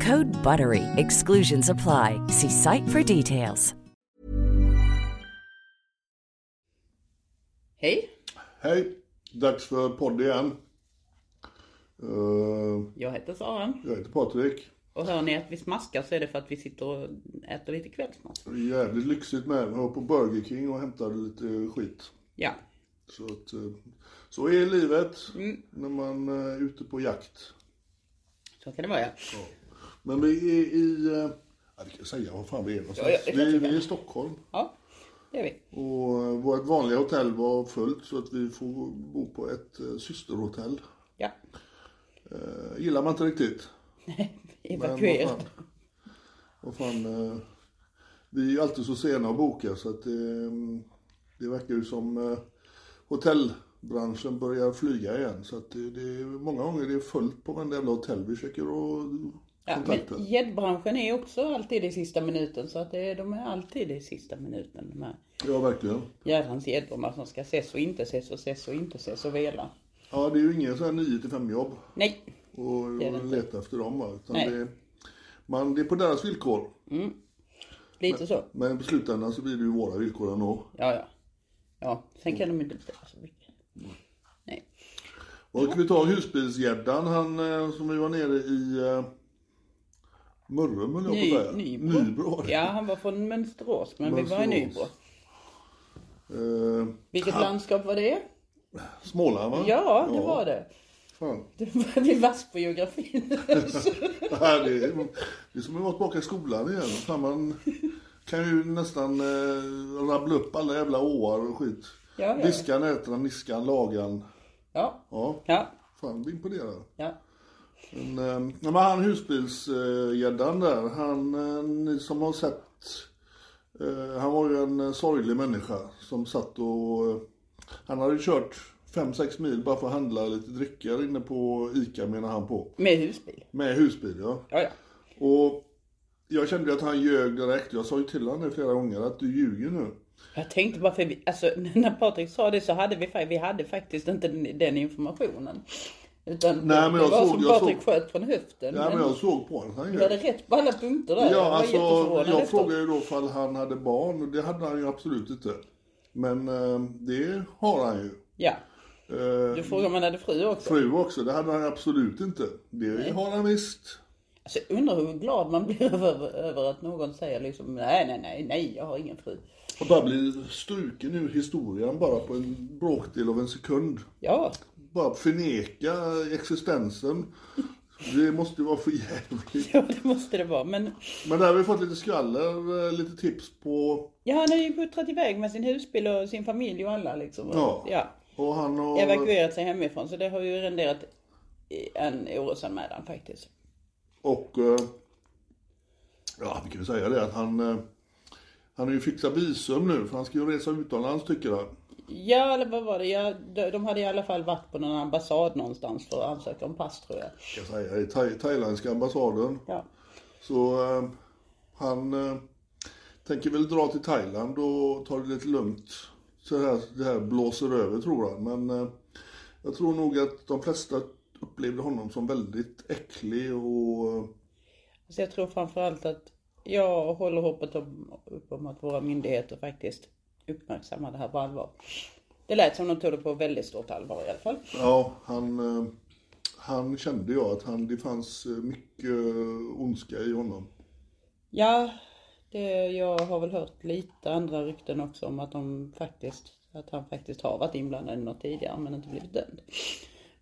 Code BUTTERY. Exclusions apply. See site for details. Hej, Hej! Dags för podd igen. Eh, jag heter Sara. jag heter Patrik. Och hör ni att vi smaskar så är det för att vi sitter och äter lite kvällsmat. Jävligt lyxigt med. Jag var på Burger King och hämtade lite skit. Ja, Så, att, eh, så är livet Mm. när man eh, är ute på jakt. så kan det vara ja. Men vi är i... eh, Ja, vi kan säga vad fan vi är någonstans. Ja, ja, vi, vi är i Stockholm. Ja, det är vi. Och eh, vårt vanliga hotell var fullt så att vi får bo på ett eh, systerhotell. Ja, Eh, gillar man inte riktigt. Men vad evakuerat. fan. Vad fan eh, vi är ju alltid så sena att boka så att det, det verkar ju som eh, hotellbranschen börjar flyga igen. Så att det, det är många gånger det är fullt på varenda jävla hotell vi försöker att Ja, men gäddbranschen är också alltid i sista minuten så att det de är alltid i sista minuten de här Ja, verkligen. jädrans gäddorna som ska ses och inte ses och ses och inte ses och vela. Ja, det är ju ingen sån här 9 till 5 jobb Nej, och, och leta efter dem. Va? Utan Nej. det, man, det är på deras villkor. lite så. Men i slutändan så blir det ju våra villkor ändå. Ja, ja. Ja, sen kan de inte bestämma så mycket. Nej. Och ska vi ta husbilsgäddan, han eh, som vi var nere i uh, Mörrum höll jag på att säga. Nybro. Nybro. Ja, han var från Mönsterås men vi var i Mönsterås. Nybro. Eh, Vilket landskap var det? Småland va? Ja, det var det. Fan. Du var vi vass på geografin. Ja, det, är, det är som att vara tillbaka i skolan igen. Fan, man kan ju nästan eh, rabbla upp alla jävla åar och skit. Ja, ja. Viskan, Ätran, Niskan, Lagan. ja, Ja, ja, fan blir imponerad. ja. Men, eh, ja, men han husbilsgäddan där, han, eh, ni som har sett, eh, han var ju en eh, sorglig människa som satt och, han hade ju kört 5-6 mil bara för att handla lite drycker inne på ICA menar han på. Med husbil. Med husbil ja. Ja, ja. Och jag kände att han ljög direkt. Jag sa ju till honom det flera gånger att du ljuger nu. Jag tänkte bara för vi, alltså när Patrik sa det så hade vi, vi hade faktiskt inte den, den informationen. Utan Nej, men det jag var såg- som jag Patrik såg- sköt från höften. Ja, men jag såg på honom. Han Du hade rätt på alla punkter där. Ja, alltså jätteförvånad jag efteråt. frågade ju då ifall han hade barn och det hade han ju absolut inte. Men eh, det har han ju. Ja. Eh, Du frågade om han hade fru också. Fru också, det hade han absolut inte. Det har han visst. Alltså, jag undrar hur glad man blir över, över att någon säger liksom nej, nej, nej, nej, jag har ingen fru. Och bara bli struken ur historien bara på en bråkdel av en sekund. Ja, Bara förneka existensen. Det måste ju vara för jävligt. ja det måste det vara. Men Men där har vi fått lite skvaller, eh, lite tips på... ja, han har ju puttrat iväg med sin husbil och sin familj och alla liksom. Ja. ja. Och han har... Evakuerat sig hemifrån så det har ju renderat en orosanmälan faktiskt. Och... eh, Ja, vi kan ju säga det att han... eh, Han har ju fixat visum nu för han ska ju resa utomlands tycker han. Ja, eller vad var det? Ja, de, de hade i alla fall varit på någon ambassad någonstans för att ansöka om pass tror jag. Jag säga, i thai, thailändska ambassaden. Ja. Så eh, han eh, tänker väl dra till Thailand och ta det lite lugnt. Så här, det här blåser över tror han. Men eh, jag tror nog att de flesta upplevde honom som väldigt äcklig och eh, Så jag tror framförallt att jag håller hoppet om, upp om att våra myndigheter faktiskt uppmärksammar det här på allvar. Det lät som de tog det på väldigt stort allvar i alla fall. ja, han, eh, han kände jag att han, det fanns eh, mycket ondska i honom. Ja, det, jag har väl hört lite andra rykten också om att de faktiskt, att han faktiskt har varit inblandad i något tidigare men inte blivit dömd.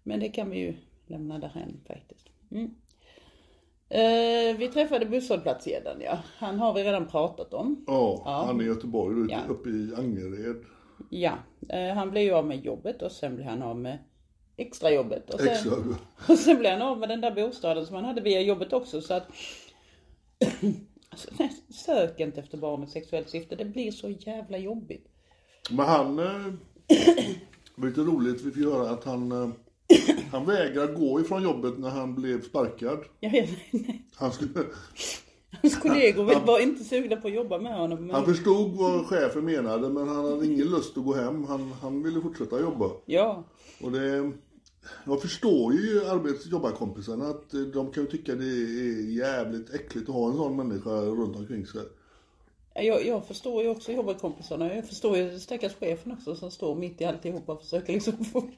Men det kan vi ju lämna därhän faktiskt. Mm. Eh, vi träffade busshållplatsgäddan ja. Han har vi redan pratat om. Ja, Ja. han är i Göteborg, Ja. uppe i Angered. Ja, eh, han blev ju av med jobbet och sen blev han av med extrajobbet. Och sen, Extra. och sen blev han av med den där bostaden som han hade via jobbet också så att alltså, nej, Sök inte efter barn med sexuellt syfte, det blir så jävla jobbigt. Men han, eh, lite roligt, vi fick höra att han, eh, han vägrar gå ifrån jobbet när han blev sparkad. Jag vet, nej, Han, skulle, hans kollegor var var inte sugna på att jobba med honom. Men, han förstod vad chefen menade men han hade ingen lust att gå hem. Han, han ville fortsätta jobba. ja, Och det, jag förstår ju arbets jobbarkompisarna att de kan ju tycka det är jävligt äckligt att ha en sån människa runt omkring sig. Jag, jag förstår ju också jobbarkompisarna. Jag förstår ju stackars chefen också som står mitt i alltihopa och försöker liksom få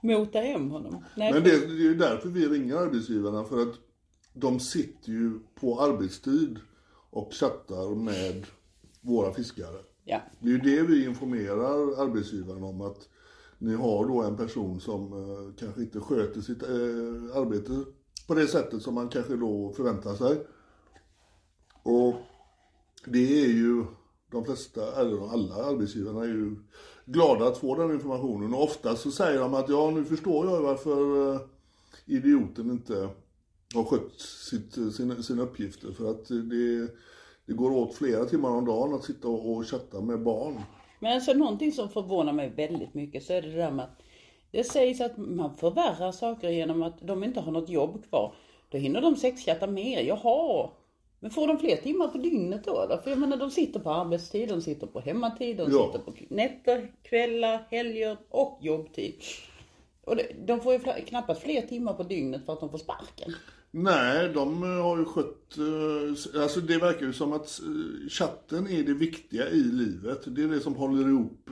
mota hem honom. Nej, Men det, det är ju därför vi ringer arbetsgivarna för att de sitter ju på arbetstid och chattar med våra fiskare. ja. Det är ju det vi informerar arbetsgivaren om att ni har då en person som eh, kanske inte sköter sitt eh, arbete på det sättet som man kanske då förväntar sig. Och det är ju de flesta, eller alla arbetsgivarna är ju glada att få den informationen och ofta så säger de att ja nu förstår jag varför eh, idioten inte har skött sitt, eh, sina, sina uppgifter för att det, det går åt flera timmar om dagen att sitta och, och chatta med barn. Men alltså någonting som förvånar mig väldigt mycket så är det där med att det sägs att man förvärrar saker genom att de inte har något jobb kvar. Då hinner de sexchatta mer. Jaha. Men får de fler timmar på dygnet då eller? För jag menar de sitter på arbetstid, de sitter på hemmatid, de Ja. sitter på nätter, kvällar, helger och jobbtid. Och det, de får ju knappast fler timmar på dygnet för att de får sparken. Nej, de eh, har ju skött... eh, Alltså det verkar ju som att eh, chatten är det viktiga i livet. Det är det som håller ihop...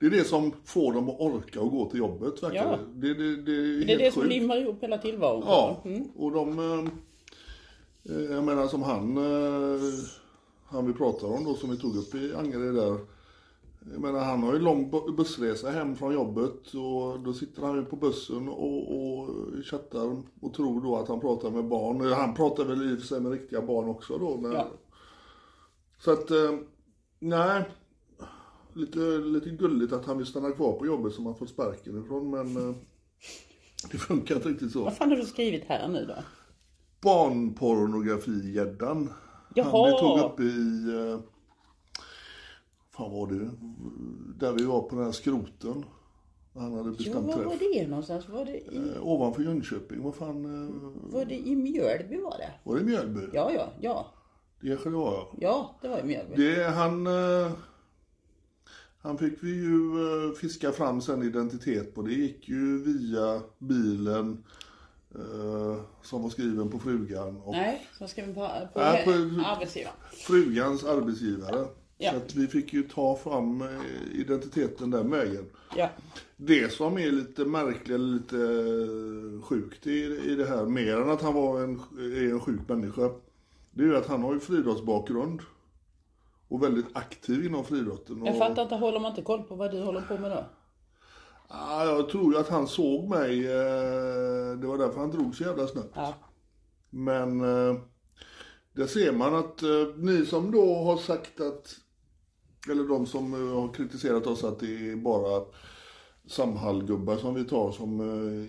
Det är det som får dem att orka och gå till jobbet, verkar Ja. det. Det, det, det är Det är det som limmar ihop hela tillvaron. Ja, Mm. och de... eh, eh, Jag menar som han... eh, Han vi pratar om då, som vi tog upp i Angered där. Jag menar han har ju lång bu- bussresa hem från jobbet och då sitter han ju på bussen och, och chattar och tror då att han pratar med barn. Han pratar väl i och för sig med riktiga barn också då. Men... Ja. Så att, eh, nej. Lite, lite gulligt att han vill stanna kvar på jobbet som han fått sparken ifrån men eh, det funkar inte riktigt så. Vad fan har du skrivit här nu då? Barnpornografigäddan. Han vi tog upp i, eh, fan var det, där vi var på den här skroten. Han hade bestämt var var träff. det någonstans? Var det i, Eh, ovanför Jönköping, vad fan, eh, var det i Mjölby var det? var det Mjölby? Ja, ja, ja. Det kanske det var ja. Ja, det var i Mjölby. Det, han, eh, han fick vi ju eh, fiska fram sen identitet på. Det gick ju via bilen eh, som var skriven på frugan. Och Nej, så ska vi på, på, Nej, på- arbetsgivaren. frugans arbetsgivare. Ja. Så att vi fick ju ta fram eh, identiteten den vägen. Ja. Det som är lite märkligt eller lite eh, sjukt i, i det här, mer än att han var en, är en sjuk människa, det är ju att han har ju friidrottsbakgrund. Och väldigt aktiv inom friidrotten. Jag fattar inte, håller man inte koll på vad du håller på med då? Ja, jag tror ju att han såg mig, eh, det var därför han drog så jävla snabbt. Ja. Men eh, där ser man att eh, ni som då har sagt att, eller de som har kritiserat oss att det är bara Samhallgubbar som vi tar som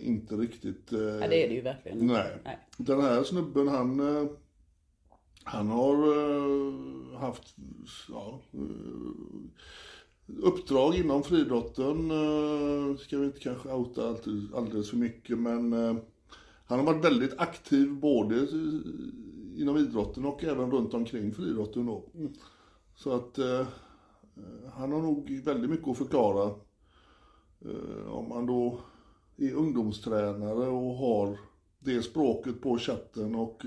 inte riktigt... Ja, det är det ju verkligen. Nej. Nej. Den här snubben han, han har haft ja, uppdrag inom friidrotten. Eh, ska vi inte kanske outa alldeles för mycket men eh, han har varit väldigt aktiv både inom idrotten och även runt omkring friidrotten då. Så att eh, han har nog väldigt mycket att förklara. Om man då är ungdomstränare och har det språket på chatten och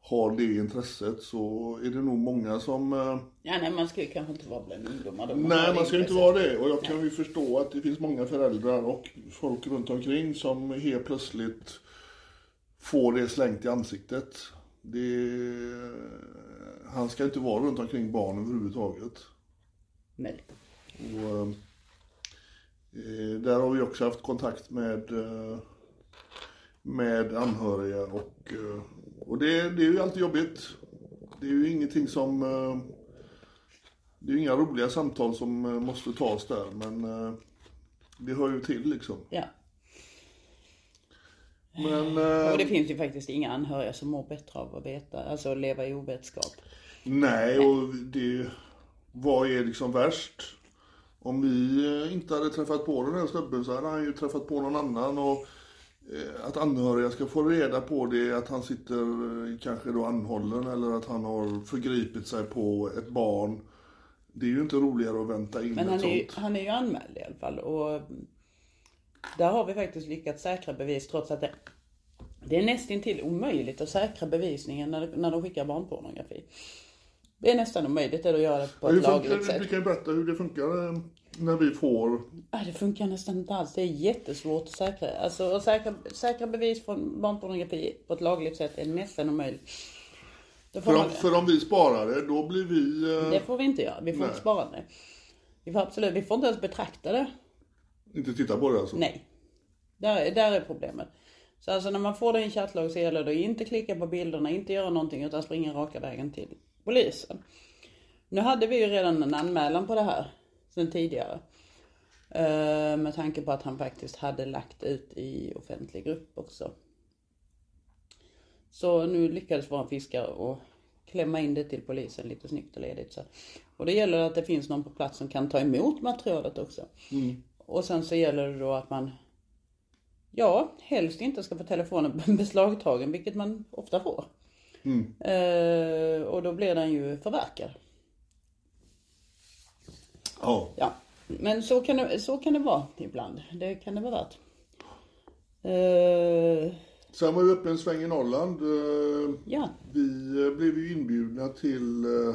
har det intresset så är det nog många som... Eh, Ja, nej, man ska ju kanske inte vara bland ungdomar. nej, man ska ju inte vara det. Och jag kan ju förstå att det finns många föräldrar och folk runt omkring som helt plötsligt får det slängt i ansiktet. Det, han ska inte vara runt omkring barn överhuvudtaget. Nej. Och, eh, där har vi också haft kontakt med, eh, med anhöriga och, och det, det är ju alltid jobbigt. Det är ju ingenting som... Eh, det är ju inga roliga samtal som eh, måste tas där men eh, det hör ju till liksom. Ja. Men... Och det finns ju faktiskt inga anhöriga som mår bättre av att veta, alltså att leva i ovetskap. Nej, och det... Vad är liksom värst? Om vi inte hade träffat på den här snubben så hade han ju träffat på någon annan och att anhöriga ska få reda på det, att han sitter eh, kanske då anhållen eller att han har förgripit sig på ett barn. Det är ju inte roligare att vänta in Men han är, sånt. han är ju anmäld i alla fall och där har vi faktiskt lyckats säkra bevis trots att det, det är nästintill omöjligt att säkra bevisningen när, när de skickar barnpornografi. Det är nästan omöjligt att göra det på ett lagligt sätt. kan ju berätta hur det funkar eh, när vi får... Ja, det funkar nästan inte alls. Det är jättesvårt att säkra. Alltså att säkra, säkra bevis från barnpornografi på ett lagligt sätt är nästan omöjligt. För om, man, för om vi sparar det, då blir vi... eh, det får vi inte göra. Vi får Nej. inte spara det. Vi får absolut, vi får inte ens betrakta det. Inte titta på det alltså? Nej. Där, där är problemet. Så alltså när man får det i en chattlog så gäller det att inte klicka på bilderna, inte göra någonting utan springa raka vägen till polisen. Nu hade vi ju redan en anmälan på det här sen tidigare. Eh, med tanke på att han faktiskt hade lagt ut i offentlig grupp också. Så nu lyckades våra fiskare och klämma in det till polisen lite snyggt och ledigt. Så. Och det gäller att det finns någon på plats som kan ta emot materialet också. Och sen så gäller det då att man Ja, helst inte ska få telefonen beslagtagen, vilket man ofta får. Eh, och då blir den ju förverkad. Ja. Ja, men så kan det, så kan det vara ibland. Det kan det vara värt. Eh, Sen var vi uppe en sväng i Norrland. eh, ja, Vi eh, blev ju inbjudna till, eh,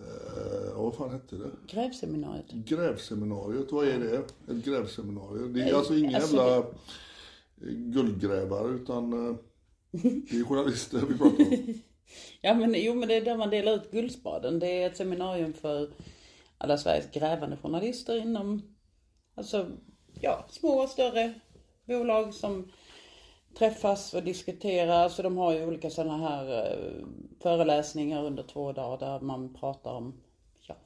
eh, vad fan hette det? grävseminariet. Grävseminariet, vad är det? Ett grävseminarium? Det är alltså inga alltså jävla guldgrävare utan det är journalister vi pratar om. Ja men jo men det är där man delar ut Guldspaden. Det är ett seminarium för alla Sveriges grävande journalister inom, alltså ja, små och större bolag som träffas och diskuterar. Så de har ju olika sådana här eh, föreläsningar under två dagar där man pratar om, ja,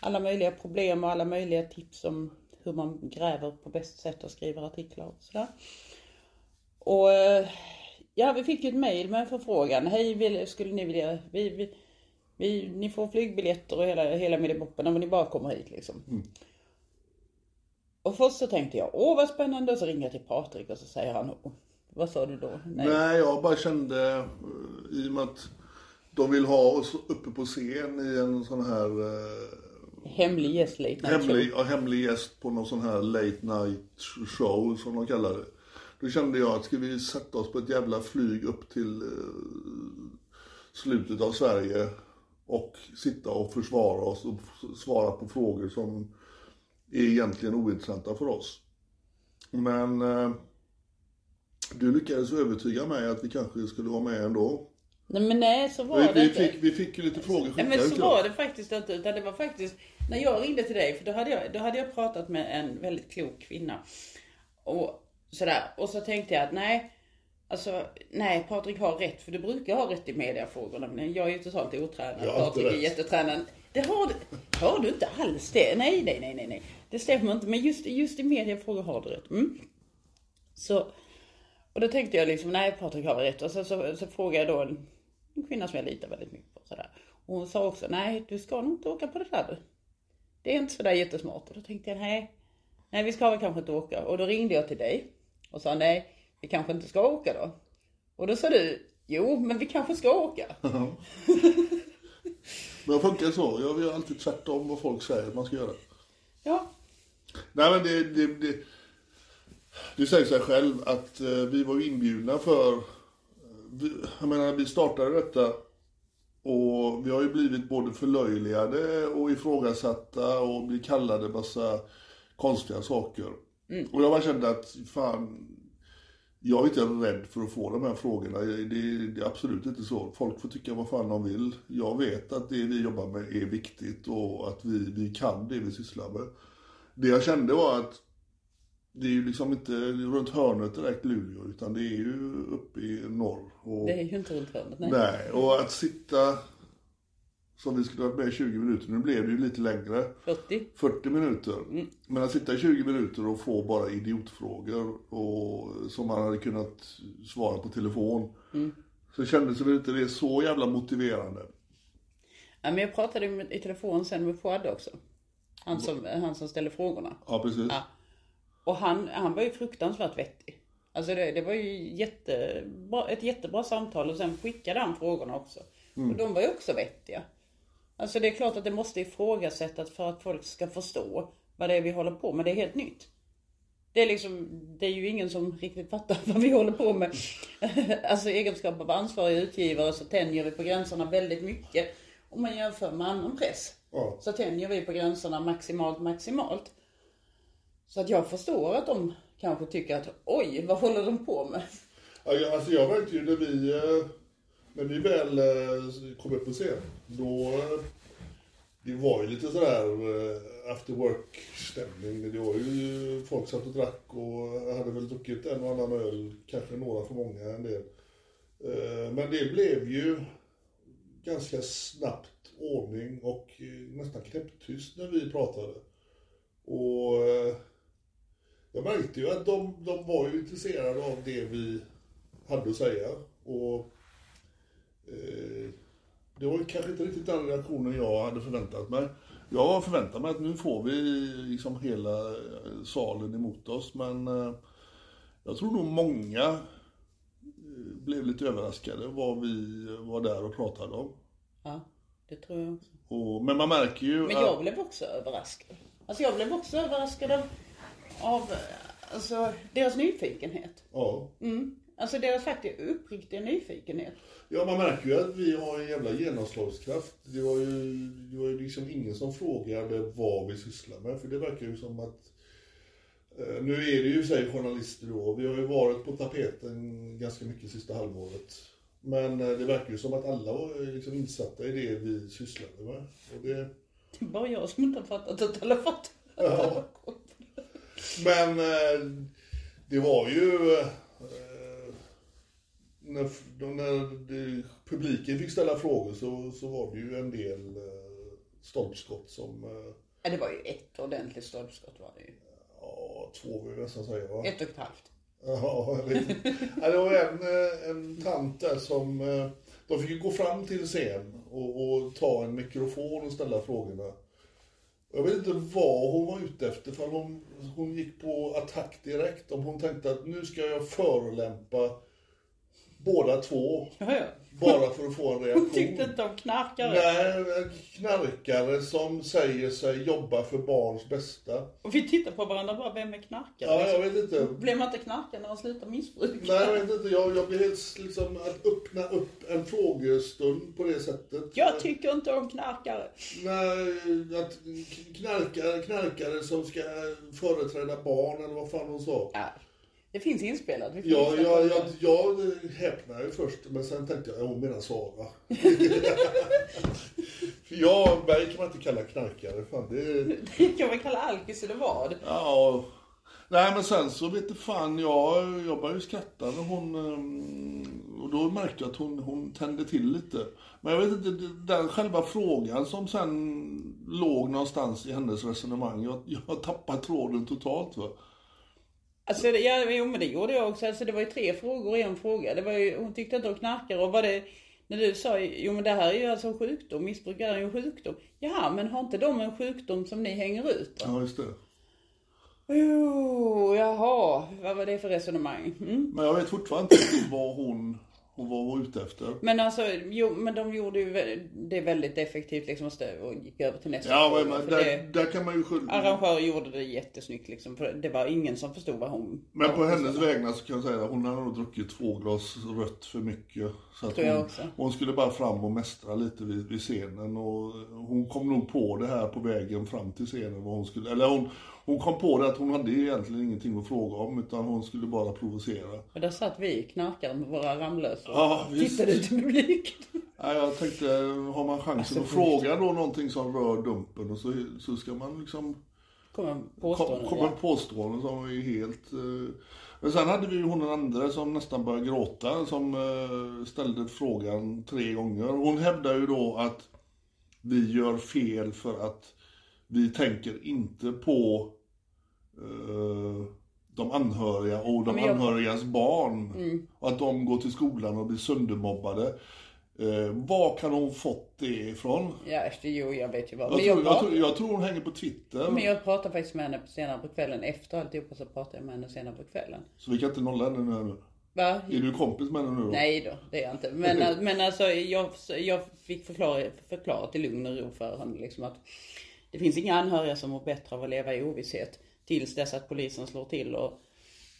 alla möjliga problem och alla möjliga tips om hur man gräver på bäst sätt och skriver artiklar och sådär. Och eh, ja, vi fick ju ett mail med en förfrågan. Hej, skulle ni vilja, vi, vi, vi, ni får flygbiljetter och hela, hela middagen om ni bara kommer hit liksom. Och först så tänkte jag, åh vad spännande, och så ringer jag till Patrik och så säger han, åh, vad sa du då? Nej, jag bara kände eh, i och med att de vill ha oss uppe på scen i en sån här eh, Hemlig gäst late night show. hemlig, ja, hemlig gäst på någon sån här late night show som de kallar det. Då kände jag att ska vi sätta oss på ett jävla flyg upp till eh, slutet av Sverige och sitta och försvara oss och svara på frågor som är egentligen ointressanta för oss. Men eh, du lyckades övertyga mig att vi kanske skulle vara med ändå. Nej men nej, så var Vi, det vi, inte. fick, vi fick ju lite frågor Nej skickade men så var det faktiskt inte utan det var faktiskt när jag ringde till dig för då hade jag, då hade jag pratat med en väldigt klok kvinna. Och sådär och så tänkte jag att nej, alltså nej Patrik har rätt för du brukar ha rätt i mediafrågorna men jag är ju totalt otränad. Jag Patrik är jättetränad. Det har du, har du inte alls det. Nej, nej, nej, nej, nej. Det stämmer inte men just, just i mediafrågor har du rätt. Mm. Så, och då tänkte jag liksom, nej Patrik har rätt. Och så, så, så frågade jag då en, en kvinna som jag litar väldigt mycket på. Sådär. Och hon sa också, nej du ska nog inte åka på det där du. Det är inte sådär jättesmart. Och då tänkte jag, nej, nej vi ska väl kanske inte åka. Och då ringde jag till dig och sa, nej vi kanske inte ska åka då. Och då sa du, Jo, men vi kanske ska åka. Men jag funkar så. Jag gör alltid tvärtom vad folk säger att man ska göra. Ja, Nej men det, det, det, det säger sig själv att eh, vi var ju inbjudna för, eh, jag menar vi startade detta och vi har ju blivit både förlöjligade och ifrågasatta och blir kallade massa konstiga saker. Och jag bara kände att fan, jag är inte rädd för att få de här frågorna. Det, det är absolut inte så. Folk får tycka vad fan de vill. Jag vet att det vi jobbar med är viktigt och att vi, vi kan det vi sysslar med. Det jag kände var att det är ju liksom inte runt hörnet direkt Luleå utan det är ju uppe i norr. Och, det är ju inte runt hörnet. Nej. nej, och att sitta som vi skulle ha varit med i 20 minuter, nu blev det ju lite längre. 40. 40 minuter. Men att sitta i 20 minuter och få bara idiotfrågor och, som man hade kunnat svara på telefon. Så kändes det väl inte det så jävla motiverande. Ja, men jag pratade med, i telefon sen med Fouad också. Han som, han som ställer frågorna. Ja, precis. Ja. Och han, han var ju fruktansvärt vettig. Alltså det, det var ju jättebra, ett jättebra samtal och sen skickade han frågorna också. Och de var ju också vettiga. Alltså det är klart att det måste ifrågasättas för att folk ska förstå vad det är vi håller på med. Det är helt nytt. Det är liksom, det är ju ingen som riktigt fattar vad vi håller på med. Alltså egenskap av ansvarig utgivare så tänjer vi på gränserna väldigt mycket. Om man jämför med annan press. Ja. Så tänjer vi på gränserna maximalt, maximalt. Så att jag förstår att de kanske tycker att oj, vad håller de på med? Alltså jag märkte ju när vi, eh, när vi väl eh, kom upp på scen, då, eh, det var ju lite sådär eh, after work-stämning. Det var ju folk satt och drack och hade väl druckit en och annan öl, kanske några för många, en del. Men det blev ju ganska snabbt ordning och nästan knäpptyst när vi pratade. Och jag märkte ju att de, de var ju intresserade av det vi hade att säga. Och eh, det var kanske inte riktigt den reaktionen jag hade förväntat mig. Jag förväntade mig att nu får vi liksom hela eh, salen emot oss, men eh, jag tror nog många blev lite överraskade vad vi var där och pratade om. Ja, det tror jag också. Och, men man märker ju Men jag blev också överraskad. Alltså jag blev också överraskad av, av alltså, deras nyfikenhet. Ja. Mm. Alltså deras faktiskt uppriktiga nyfikenhet. Ja, man märker ju att vi har en jävla genomslagskraft. Det var ju, det var ju liksom ingen som frågade vad vi sysslar med, för det verkar ju som att eh, nu är det ju sig journalister då, vi har ju varit på tapeten ganska mycket sista halvåret. Men eh, det verkar ju som att alla var liksom insatta i det vi sysslade med. Och det, Det är bara jag som inte har fattat att alla fattar. Ja. Men eh, det var ju... När, när publiken fick ställa frågor så, så var det ju en del eh, stolpskott som... Eh, Ja, det var ju ett ordentligt stolpskott var det ju. ja, två vill jag nästan säga va? Ett och ett halvt. Ja, jag vet. Ja, det var en, eh, en tant där som... De fick ju gå fram till scen och, och ta en mikrofon och ställa frågorna. Jag vet inte vad hon var ute efter, för hon, hon gick på attack direkt. Om hon tänkte att nu ska jag förolämpa båda två, Ja, ja. bara för att få en reaktion. Hon tyckte inte om knarkare. Nej, knarkare som säger sig jobba för barns bästa. Och vi tittar på varandra bara, vem är knarkare? Ja, jag vet inte. Blev man inte knarkare när man slutar missbruka? Nej, jag vet inte. Jag, jag blir helt liksom att öppna upp en frågestund på det sättet. Jag tycker inte om knarkare. Nej, att knarkare, knarkare som ska företräda barn eller vad fan hon sa. Ja, det finns inspelat. Vi Ja, jag, jag, jag häpnade ju först, men sen tänkte jag, hon menar Sara. För jag, mig kan man inte kalla knarkare. Fan, det, Det kan man kalla alkis eller vad? Ja, nej men sen så vet du fan, jag, jag började ju skratta när hon, ehm, och då märkte jag att hon, hon tände till lite. Men jag vet inte, den själva frågan som sen låg någonstans i hennes resonemang, jag, jag tappade tråden totalt va. Alltså, ja, jo, men det gjorde jag också. Alltså, det var ju tre frågor i en fråga. Det var ju, hon tyckte inte om knarkare och var det, när du sa, jo men det här är ju alltså en sjukdom, missbruk är ju en sjukdom. Jaha, men har inte de en sjukdom som ni hänger ut då? Ja, just det. Jo, jaha, vad var det för resonemang? Mm? Men jag vet fortfarande inte vad hon hon var ute efter. Men alltså, jo, men de gjorde ju det väldigt effektivt liksom och gick över till nästa Ja, men för där, det, där kan man ju skylla... Arrangören gjorde det jättesnyggt liksom. För det var ingen som förstod vad hon... Men på hennes vägnar så kan jag säga att hon hade nog druckit två glas rött för mycket. Så att hon, hon skulle bara fram och mästra lite vid, vid scenen. Och hon kom nog på det här på vägen fram till scenen. Vad hon, skulle, eller hon, hon kom på det att hon hade egentligen ingenting att fråga om. Utan hon skulle bara provocera. Och där satt vi knarkare med våra Ramlösa och Ja, tittade ut i publiken. Ja, jag tänkte, har man chansen Alltså, att fråga då någonting som rör Dumpen. Och så, så ska man liksom Kom en kom, påstående. kom som är helt... Eh... Men sen hade vi ju hon den andra som nästan började gråta, som eh, ställde frågan tre gånger. Hon hävdar ju då att vi gör fel för att vi tänker inte på de anhöriga och de jag- anhörigas barn. Och att de går till skolan och blir söndermobbade. Eh, var kan hon fått det ifrån? Ja, jo, jag vet ju vad. Jag jag, jag, tror, jag tror hon hänger på Twitter. men jag pratade faktiskt med henne senare på kvällen. Efter alltihopa så pratade jag med henne senare på kvällen. Så vi kan inte nolla henne nu. Va? Är du kompis med henne nu då? Nej då, det är jag inte. Men, men alltså jag, jag fick förklara, förklara till lugn och ro för henne liksom att det finns inga anhöriga som mår bättre av att leva i ovisshet tills dess att polisen slår till och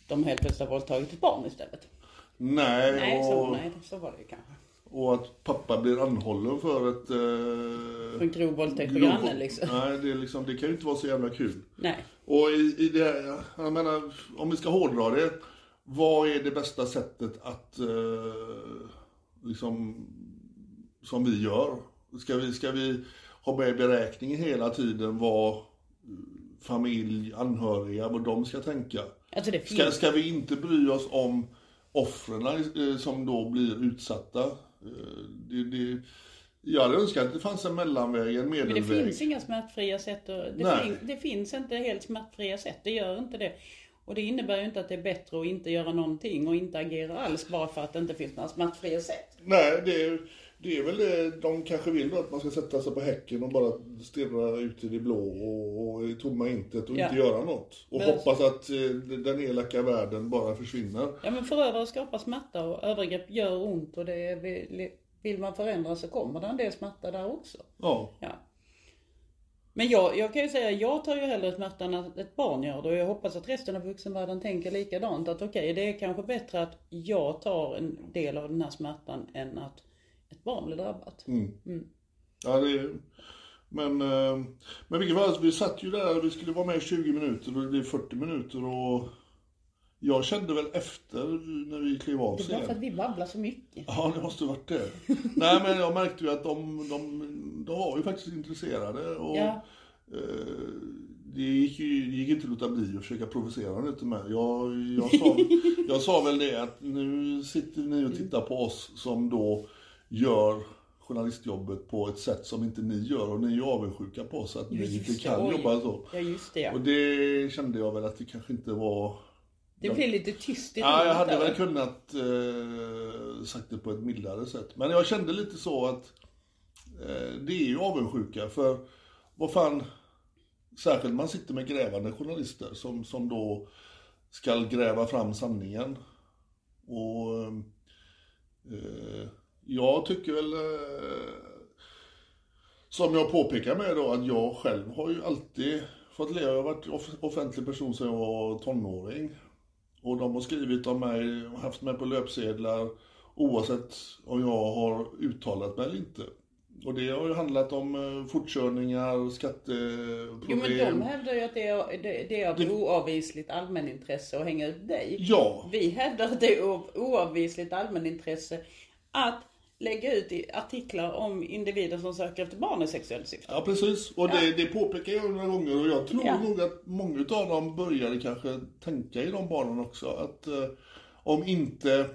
de helt plötsligt har våldtagit ett barn istället. Nej, Nej, så, och, nej, så var det ju kanske. och att pappa blir anhållen för ett... Eh, För en grov våldtäkt på grannen liksom. Nej, det, är liksom, det kan ju inte vara så jävla kul. Nej. Och i, i det, jag menar, om vi ska hårdra det. Vad är det bästa sättet att, eh, liksom, som vi gör? Ska vi, ska vi ha med i beräkningen hela tiden vad familj, anhöriga, vad de ska tänka? Alltså det Ska, finns. ska vi inte bry oss om offren eh, som då blir utsatta? Eh, det, det, jag hade önskat att det fanns en mellanväg, en Men det medelväg. finns inga smärtfria sätt. Och det, fin, det finns inte helt smärtfria sätt. Det gör inte det. Och det innebär ju inte att det är bättre att inte göra någonting och inte agera alls bara för att det inte finns några smärtfria sätt. Nej, det är, det är väl det. De kanske vill då att man ska sätta sig på häcken och bara stirra ut i det blå och, och i tomma intet och Ja. inte göra något. Och Men- hoppas att eh, den elaka världen bara försvinner. Ja men förövare skapar smärta och övergrepp gör ont och det vill, vill man förändra så kommer det en del smärta där också. Ja. Ja. Men jag, jag kan ju säga, jag tar ju hellre smärta än att ett barn gör det och jag hoppas att resten av vuxenvärlden tänker likadant. Att okej, det är kanske bättre att jag tar en del av den här smärtan än att ett barn blir drabbat. Ja, det är, men, eh, men vilket fall, vi satt ju där, vi skulle vara med i 20 minuter och det blev 40 minuter och jag kände väl efter när vi klev av Det är för att vi babblar så mycket. Ja, det måste varit det. Nej, men jag märkte ju att de, de, de var ju faktiskt intresserade och Ja. eh, det gick ju det gick inte att låta bli att försöka provocera lite med. Jag, jag, sa, jag sa väl det att nu sitter ni och tittar på oss som då gör journalistjobbet på ett sätt som inte ni gör och ni är ju avundsjuka på oss att ni Just inte det, kan oj. jobba så. Ja just det ja. Och det kände jag väl att det kanske inte var Det blir lite tyst i Ja, jag hade väl kunnat eh, sagt det på ett mildare sätt. Men jag kände lite så att Eh, det är ju avundsjuka för vad fan, särskilt man sitter med grävande journalister som, som då ska gräva fram sanningen. Och eh, jag tycker väl eh, som jag påpekar med då att jag själv har ju alltid fått leva, jag har varit off- offentlig person sedan jag var tonåring. Och de har skrivit om mig och haft mig på löpsedlar oavsett om jag har uttalat mig eller inte. Och det har ju handlat om eh, fortkörningar, skatteproblem. Jo men de hävdar ju att det är, det, det är av oavvisligt allmänintresse att hänga ut dig. Ja, Vi hävdar att det är av oavvisligt allmänintresse att lägga ut artiklar om individer som söker efter barn i sexuellt syfte. ja precis. Och det, det påpekar jag några gånger och jag tror Ja. nog att många av dem började kanske tänka i de barnen också. Att eh, om inte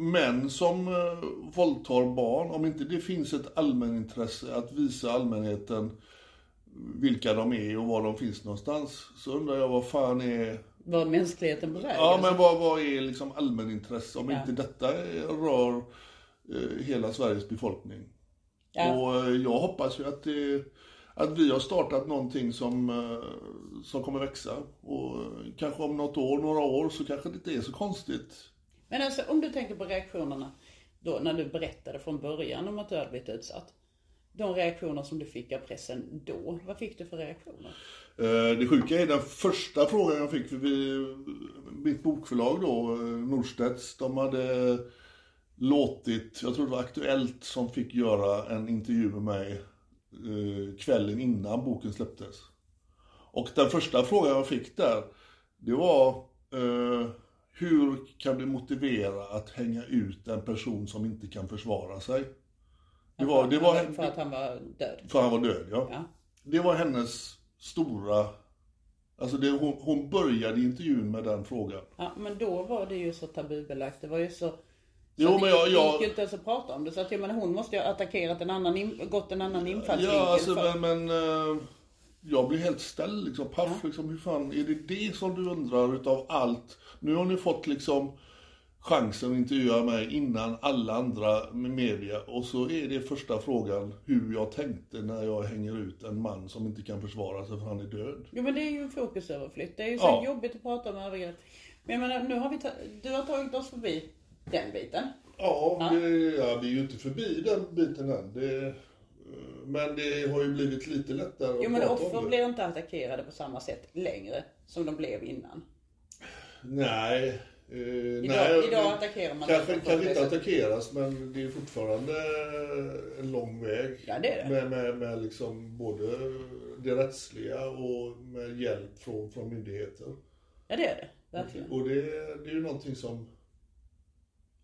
män som eh, våldtar barn, om inte det finns ett allmänintresse att visa allmänheten vilka de är och var de finns någonstans, så undrar jag vad fan är Var mänskligheten väg? Ja, alltså. men vad, vad är liksom allmänintresse om Ja. inte detta rör eh, hela Sveriges befolkning? Ja. Och eh, jag hoppas ju att, det, att vi har startat någonting som, eh, som kommer växa. Och eh, kanske om något år, några år, så kanske det inte är så konstigt. Men alltså om du tänker på reaktionerna då när du berättade från början om att du hade blivit utsatt. De reaktioner som du fick av pressen då, vad fick du för reaktioner? Eh, det sjuka är den första frågan jag fick, vid mitt bokförlag då, eh, Norstedts, de hade låtit, jag tror det var Aktuellt som fick göra en intervju med mig eh, kvällen innan boken släpptes. Och den första frågan jag fick där, det var eh, hur kan du motivera att hänga ut en person som inte kan försvara sig? Det var, det var, För att han var död? för han var död, ja. Ja. Det var hennes stora... Alltså det, hon, hon började intervjun med den frågan. Ja, men då var det ju så tabubelagt. Det var ju så... så Jo, men jag- jag- gick ju inte ens att prata om det. Så att jag menar, hon måste ju ha attackerat en annan, gått en annan infallsvinkel. Ja, alltså, för... men, men eh, jag blir helt ställd liksom. Paff, liksom, hur fan, är det det som du undrar utav allt? Nu har ni fått liksom chansen att intervjua mig innan alla andra med media och så är det första frågan hur jag tänkte när jag hänger ut en man som inte kan försvara sig för han är död. Jo men det är ju en fokusöverflytt. Det är ju så Ja. jobbigt att prata om övergrepp. Men jag menar, nu har vi du har tagit oss förbi den biten. Ja, det, ja, vi är ju inte förbi den biten än. Det, men det har ju blivit lite lättare Jo att men prata offer blir inte attackerade på samma sätt längre som de blev innan. Nej. Eh, Idag, nej, idag men attackerar man Kanske, på kanske inte attackeras, men det är fortfarande en lång väg. Ja, det är det. Med, med, med liksom både det rättsliga och med hjälp från, från myndigheter. Ja det är det, verkligen. Och det, det är ju någonting som,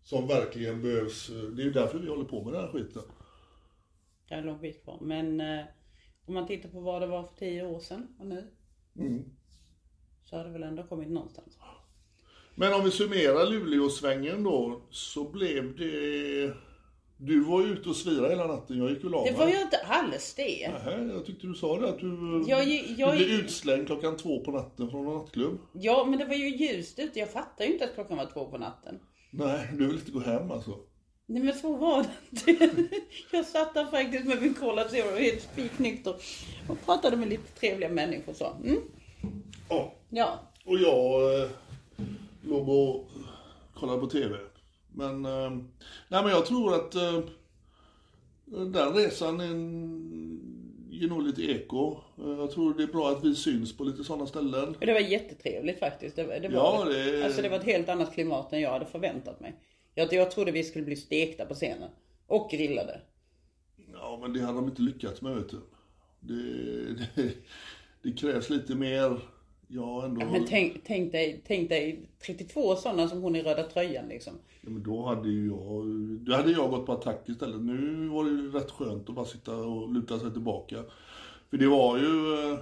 som verkligen behövs. Det är ju därför vi håller på med den här skiten. Det är en lång bit kvar. Men eh, om man tittar på vad det var för tio år sedan och nu. Mm. Så har det väl ändå kommit någonstans. Men om vi summerar Luleåsvängen då, så blev det... Du var ute och svira hela natten, jag gick och la Det mig. var ju inte alls det. Nähä, jag tyckte du sa det att du, Jag jag du blev utslängd klockan två på natten från en nattklubb. Ja men det var ju ljust ute. Jag fattar ju inte att klockan var två på natten. Nej, du vill inte gå hem alltså. Nej men så var det inte. Jag satt där faktiskt med min Cola Zero helt spiknykter och pratade med lite trevliga människor så. Mm. Ja, Ja. och jag eh, låg och kollade på TV. Men, eh, nej men jag tror att eh, den resan är ger nog lite eko. Eh, jag tror det är bra att vi syns på lite sådana ställen. Det var jättetrevligt faktiskt. Det, det var Ja, det. det- Alltså det var ett helt annat klimat än jag hade förväntat mig. Jag, jag trodde vi skulle bli stekta på scenen. Och grillade. Ja, men det hade de inte lyckats med vet du. Det, det, det krävs lite mer. Ja, ändå. Men tänk, tänk, dig, tänk dig 32 sådana som hon i röda tröjan liksom. Ja, men då hade ju jag, då hade jag gått på attack istället. Nu var det ju rätt skönt att bara sitta och luta sig tillbaka. För det var ju, eh,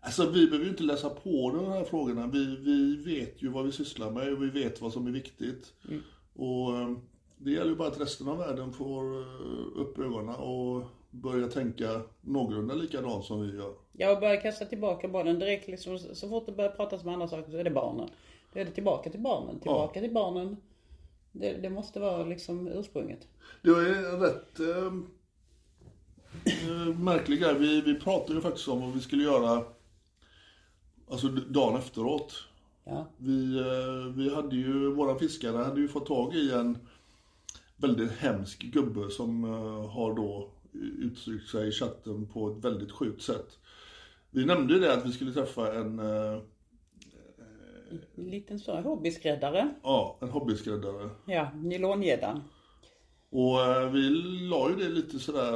alltså vi behöver ju inte läsa på de här frågorna. Vi, vi vet ju vad vi sysslar med och vi vet vad som är viktigt. Och eh, det gäller ju bara att resten av världen får eh, upp ögonen och börja tänka någorlunda likadant som vi gör. Jag börjar kasta tillbaka bollen direkt liksom. Så fort det börjar pratas om andra saker så är det barnen. Då är det tillbaka till barnen, tillbaka till barnen. Det, det måste vara liksom ursprunget. Det en rätt eh, eh, märklig grej. Vi, vi pratade ju faktiskt om vad vi skulle göra alltså dagen efteråt. Ja. Vi, eh, vi hade ju, våra fiskare hade ju fått tag i en väldigt hemsk gubbe som eh, har då uttryckt sig i chatten på ett väldigt sjukt sätt. Vi nämnde ju det att vi skulle träffa en, eh, En liten sån hobbyskräddare. ja, en hobbyskräddare. Ja, nylongäddan. Och vi la ju det lite sådär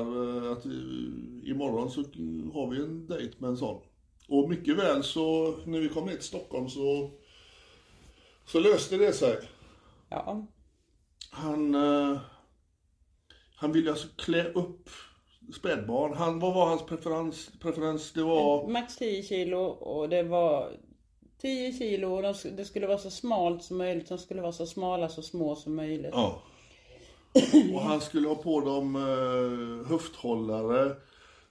att imorgon så har vi en dejt med en sån. Och mycket väl så när vi kom ner till Stockholm så, så löste det sig. Ja. Han, eh, han ville alltså klä upp spädbarn. Han, vad var hans preferens? preferens? Det var... Max 10 kilo och det var 10 kilo och de det skulle vara så smalt som möjligt. De skulle vara så smala, så små som möjligt. Ja. Och han skulle ha på dem eh, höfthållare,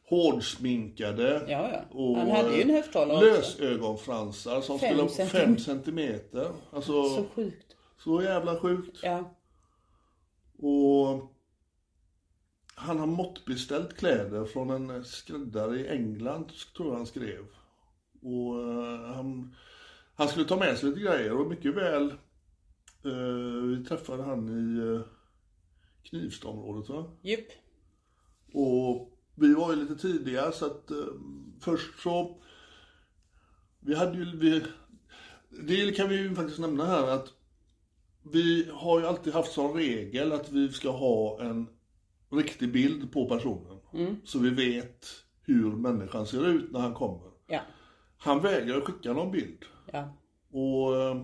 hårdsminkade. Ja, ja. Och Han hade ju en höfthållare. Lösögonfransar som Fem skulle centimeter. fem centimeter. Alltså, Så så, sjukt. jävla sjukt. Ja. Och han har måttbeställt kläder från en skräddare i England, tror jag han skrev. Och eh, han, han skulle ta med sig lite grejer och mycket väl Eh, vi träffade han i eh, Knivstaområdet va? Jupp. Och vi var ju lite tidiga så att eh, först så... Vi hade ju... Vi, det kan vi ju faktiskt nämna här att vi har ju alltid haft som regel att vi ska ha en riktig bild på personen. Så vi vet hur människan ser ut när han kommer. Ja. Han vägrar skicka någon bild. Ja. Och...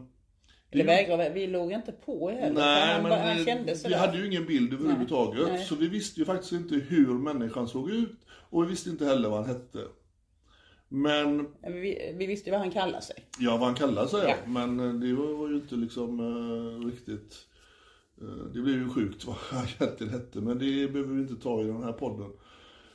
Eller vägrar, vi låg inte på heller. Nej, han, men han kände vi hade ju ingen bild överhuvudtaget. Nej. Så vi visste ju faktiskt inte hur människan såg ut. Och vi visste inte heller vad han hette. Men, Vi, vi visste ju vad han kallade sig. ja vad han kallade sig Ja. ja. Men eh, det var, var ju inte liksom eh, riktigt... eh, det blev ju sjukt vad han egentligen hette. Men det behöver vi inte ta i den här podden.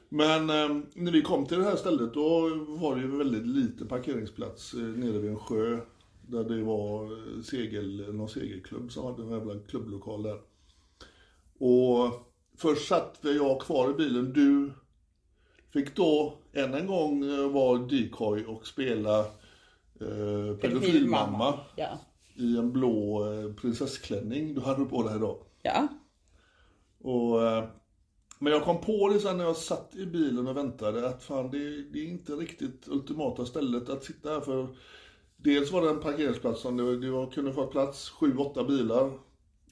Men eh, när vi kom till det här stället då var det ju väldigt lite parkeringsplats eh, nere vid en sjö. Där det var segel, någon segelklubb som hade en jävla klubblokal där. Och först satt jag kvar i bilen. Du fick då än en gång eh, vara decoy och spela eh, pedofilmamma Ja. i en blå eh, prinsessklänning du hade på dig då. Ja. Och, eh, men jag kom på det sen när jag satt i bilen och väntade att fan det, det är inte riktigt ultimata stället att sitta här för Dels var det en parkeringsplats som det, det var, kunde få plats sju, åtta bilar.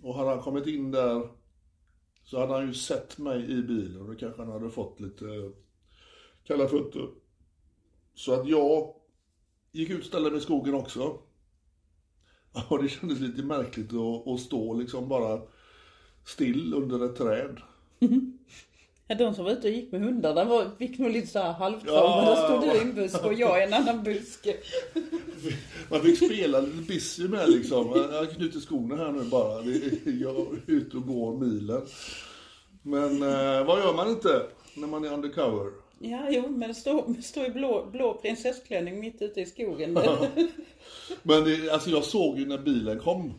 Och hade han kommit in där så hade han ju sett mig i bilen och då kanske han hade fått lite eh, kalla fötter. Så att jag gick ut och ställde mig i skogen också. Och det kändes lite märkligt att, att stå liksom bara still under ett träd. Ja, De som var ute och gick med hundarna var, fick nog lite såhär halvtrauma. Ja. Där stod du i en buske och jag i en annan buske. Man fick spela lite busy med liksom. Jag knyter skorna här nu bara. Jag är ute och går milen. Men eh, vad gör man inte när man är undercover? Ja, jo, men stå, stå i blå, blå prinsessklänning mitt ute i skogen. Men det, alltså jag såg ju när bilen kom.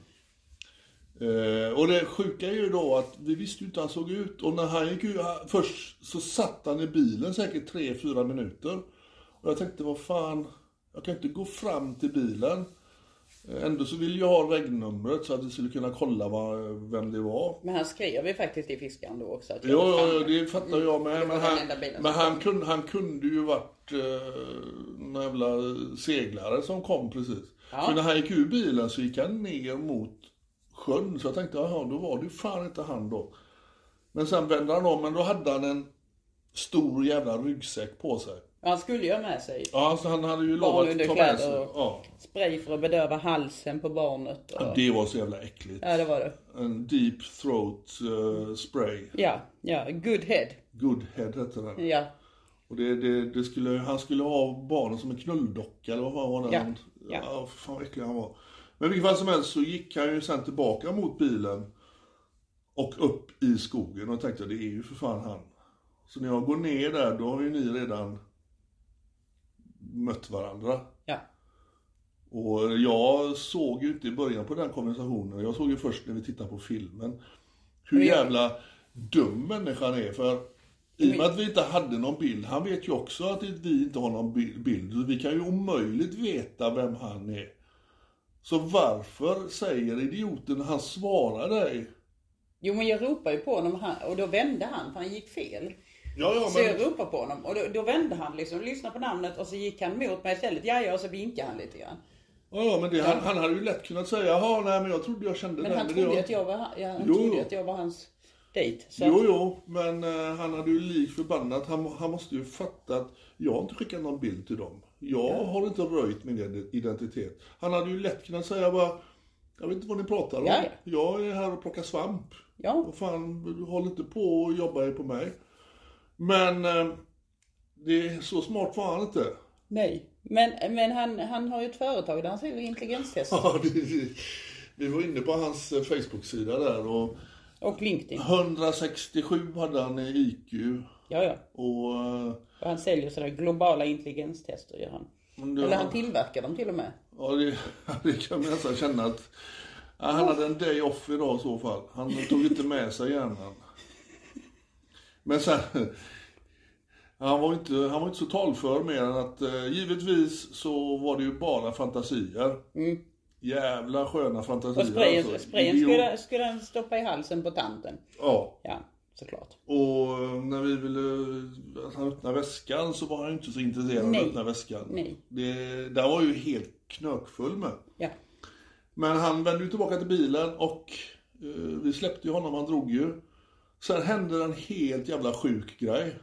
Eh, och det sjuka är ju då att vi visste ju inte hur han såg ut. Och när han gick ut, först så satt han i bilen säkert 3-4 minuter. Och jag tänkte, vad fan, jag kan inte gå fram till bilen. Eh, Ändå så ville jag ha regnumret så att vi skulle kunna kolla vad, vem det var. Men han skrev ju faktiskt i fiskaren då också. Att Jo, jo, det fattar jag med. Var Men han, men han, kunde, han kunde ju varit eh, någon jävla seglare som kom precis. Ja. För när han gick ur bilen så gick han ner mot sjön. Så jag tänkte, jaha, då var det ju fan inte han då. Men sen vände han om, men då hade han en stor jävla ryggsäck på sig. Han skulle ju ha med sig Ja, alltså han hade ju lovat att ta med sig. Ja. spray för att bedöva halsen på barnet. Och... Ja, Det var så jävla äckligt. Ja, det var det. En deep throat eh, spray. Ja, ja, good head. Good head hette den. Ja, Och det, det, det skulle, han skulle ha barnen som en knulldocka eller vad var det? Ja, Han- ja. ja fan vad äcklig han var. Men i vilket fall som helst så gick han ju sen tillbaka mot bilen och upp i skogen och tänkte det är ju för fan han. Så när jag går ner där då har ju ni redan mött varandra. ja. Och jag såg ju inte i början på den konversationen, jag såg ju först när vi tittade på filmen, hur jävla dum människan är. För i och med att vi inte hade någon bild, han vet ju också att vi inte har någon bi- bild, vi kan ju omöjligt veta vem han är. Så varför säger idioten, han svarar dig. Jo, men jag ropade ju på honom han, och då vände han, för han gick fel. Ja, ja, Så jag men... ropade på honom och då, då vände han liksom, lyssnade på namnet och så gick han mot mig istället. Ja, ja, och så vinkade han lite grann. Ja, ja, men det, han, han hade ju lätt kunnat säga, jaha, nej men jag trodde jag kände Men den. han det trodde jag- att jag var, han- ja, han Jo, trodde att jag var hans dejt. Så Jo, jo, men eh, han hade ju lik förbannat. Han, han måste ju fatta att jag har inte skickat någon bild till dem. Jag har inte röjt min identitet. Han hade ju lätt kunnat säga bara, jag vet inte vad ni pratar om. Ja, ja. Jag är här och plockar svamp. ja, Vad fan, håll inte på och jobba er på mig. Men eh, det, så smart var han inte. nej. Men, men han, han har ju ett företag där han säljer intelligenstester. Ja, det, det, vi var inne på hans eh, Facebook-sida där och Och LinkedIn. 167 hade han i IQ. Ja, ja. Och eh, Och han säljer sådana globala intelligenstester gör han. Eller var- han tillverkar dem till och med. Ja, det, det kan man nästan känna att ja, han hade en day off idag i så fall. Han tog inte med sig hjärnan. Men sen, han var inte, han var inte så talför mer än att eh, givetvis så var det ju bara fantasier. jävla sköna fantasier. Och sprayen, alltså. sprayen skulle, skulle han stoppa i halsen på tanten. Ja. Ja, såklart. Och när vi ville att han öppnade väskan så var han inte så intresserad av att öppna väskan. Nej. Det, där var ju helt knökfull med. Ja. Men han vände ju tillbaka till bilen och eh, vi släppte ju honom, han drog ju. Sen hände en helt jävla sjuk grej.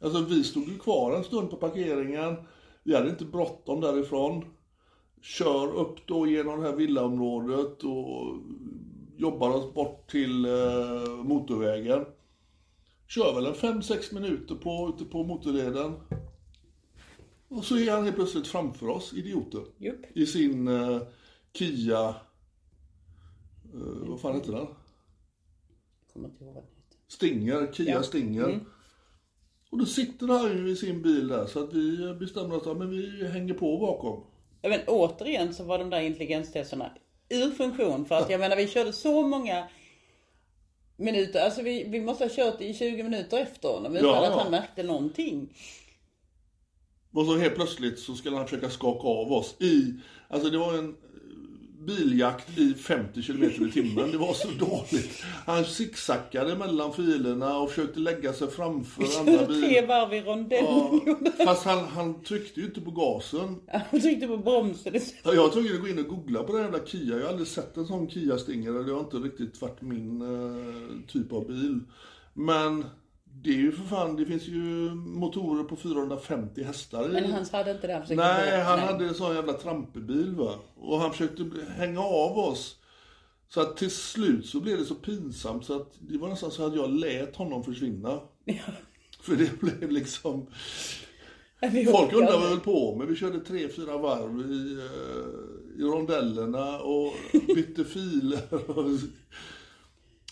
Alltså vi stod ju kvar en stund på parkeringen. Vi hade inte bråttom därifrån. Kör upp då genom det här villaområdet och jobbar oss bort till eh, motorvägen. Kör väl en 5-6 minuter på, ute på motorleden. Och så är han helt plötsligt framför oss, idioten. Jupp. I sin eh, Kia... Eh, vad fan heter den? Kommer inte ihåg vad det heter. Stinger, Kia Ja. Mm. Stinger. Och då sitter han ju i sin bil där så att vi bestämde oss att men vi hänger på bakom. Men återigen så var de där intelligenstesterna ur funktion. För att jag menar vi körde så många minuter. Alltså vi, vi måste ha kört i 20 minuter efter honom utan Ja, att ja. han märkte någonting. Och så helt plötsligt så skulle han försöka skaka av oss i, alltså det var en biljakt i 50 km i timmen. Det var så dåligt. Han zigzackade mellan filerna och försökte lägga sig framför andra Körde tre bilar. varv i rondellen. Ja, fast han, han tryckte ju inte på gasen. Han tryckte på bromsen. Ja, Jag tvungen att gå in och googla på den jävla Kia. Jag har aldrig sett en sån Kia Stinger. Det har inte riktigt varit min eh, typ av bil. Men det är ju för fan, det finns ju motorer på 450 hästar. Men han hade inte försökte Nej, han hade en sån jävla trampebil va. Och han försökte hänga av oss. Så att till slut så blev det så pinsamt så att det var nästan så att jag lät honom försvinna. För det blev liksom... Folk undrar vad vi höll på med. Vi körde tre, fyra varv i, eh, i rondellerna och bytte filer.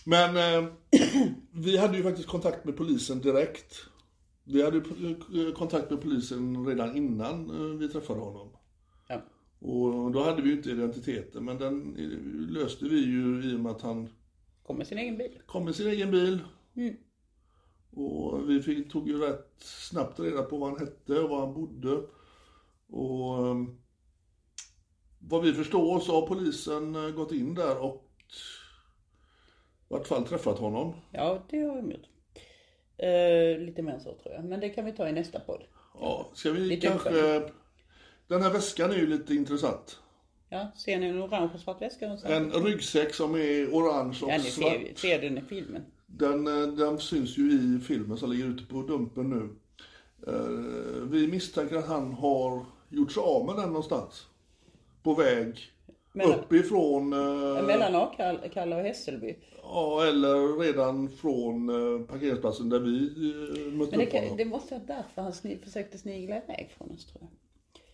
Men eh, vi hade ju faktiskt kontakt med polisen direkt. Vi hade ju eh, kontakt med polisen redan innan eh, vi träffade honom. Ja. Och då hade vi ju inte identiteten, men den eh, löste vi ju i och med att han Kom med sin egen bil. kom med sin egen bil. Och vi fick, tog ju rätt snabbt reda på vad han hette och var han bodde. Och vad vi förstår så har polisen gått in där och vart fall träffat honom. Ja, det har de gjort. Eh, lite mer än så tror jag. Men det kan vi ta i nästa podd. Ja, ska vi Lite kanske... Den här väskan är ju lite intressant. Ja, ser ni en orange och svart väska någonstans? En ryggsäck som är orange och Ja, ni svart. ser, ser den i filmen. Den, eh, den syns ju i filmen som ligger ute på Dumpen nu. Eh, Vi misstänker att han har gjort sig av med den någonstans. På väg Mellan- uppifrån, eh, Mellan Akalla och Hässelby. ja, eller redan från eh, parkeringsplatsen där vi eh, mötte Men det, upp honom. det måste vara därför han sni, försökte snigla iväg från oss tror jag.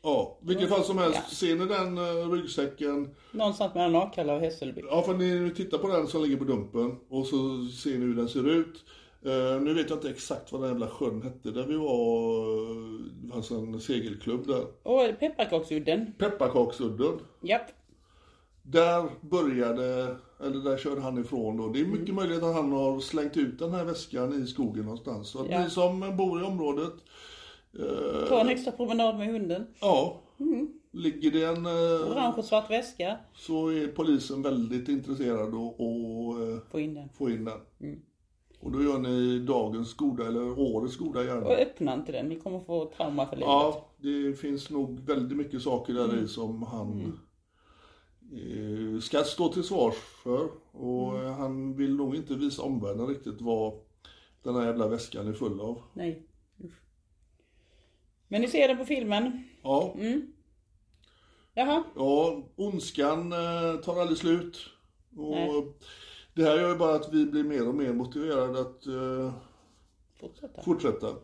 Ja, vilket fall som helst. Ja. Ser ni den eh, ryggsäcken? Någonstans mellan Akalla och Hässelby. Ja, för ni tittar på den som ligger på Dumpen och så ser ni hur den ser ut. Eh, nu vet jag inte exakt vad den jävla sjön hette där vi var. eh, Det fanns en segelklubb där. Och pepparkaksudden. Pepparkaksudden. Japp. Där började, eller där körde han ifrån då. Det är mycket möjligt att han har slängt ut den här väskan i skogen någonstans. Så att Ja. ni som bor i området, eh, Ta en extra promenad med hunden. ja, ligger det en, eh, Orange och svart väska. så är polisen väldigt intresserad och, och eh, Få in den. få in den. Och då gör ni dagens goda, eller årets goda Och gärning. öppna inte den. Ni kommer få trauma för livet. Ja, det finns nog väldigt mycket saker där i som han eh, ska stå till svars för. Och eh, han vill nog inte visa omvärlden riktigt vad den här jävla väskan är full av. Nej. Usch. Men ni ser den på filmen. Ja, Jaha. ja ondskan eh, tar aldrig slut. Och Nej. det här gör ju bara att vi blir mer och mer motiverade att eh, Fortsätta. fortsätta.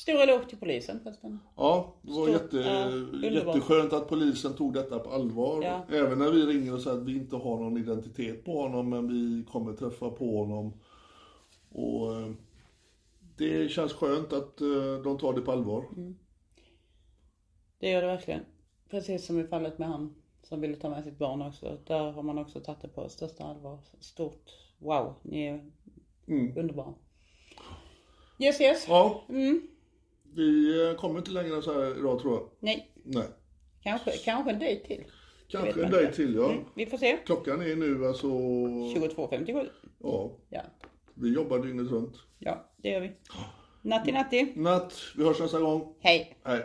Stor eloge till polisen förresten. Ja, det var Stort, jätte, ja, jätteskönt att polisen tog detta på allvar. Ja. Även när vi ringer och säger att vi inte har någon identitet på honom men vi kommer träffa på honom. Och eh, det känns skönt att eh, de tar det på allvar. Mm. Det gör det verkligen. Precis som i fallet med han som ville ta med sitt barn också. Där har man också tagit det på största allvar. Stort wow, ni är underbara. Yes yes. Ja, Mm. Vi eh, kommer inte längre än så här idag tror jag. Nej, Nej. kanske, kanske en dejt till. Kanske en inte. till ja. Mm, vi får se. Klockan är nu alltså... 22.57. Ja, Ja. vi jobbar dygnet runt. ja, det gör vi. Natti natti. Natt, vi hörs nästa gång. Hej. Hej.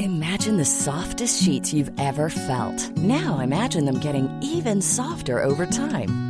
Imagine the softest sheets you've ever felt. Now imagine them getting even softer over time.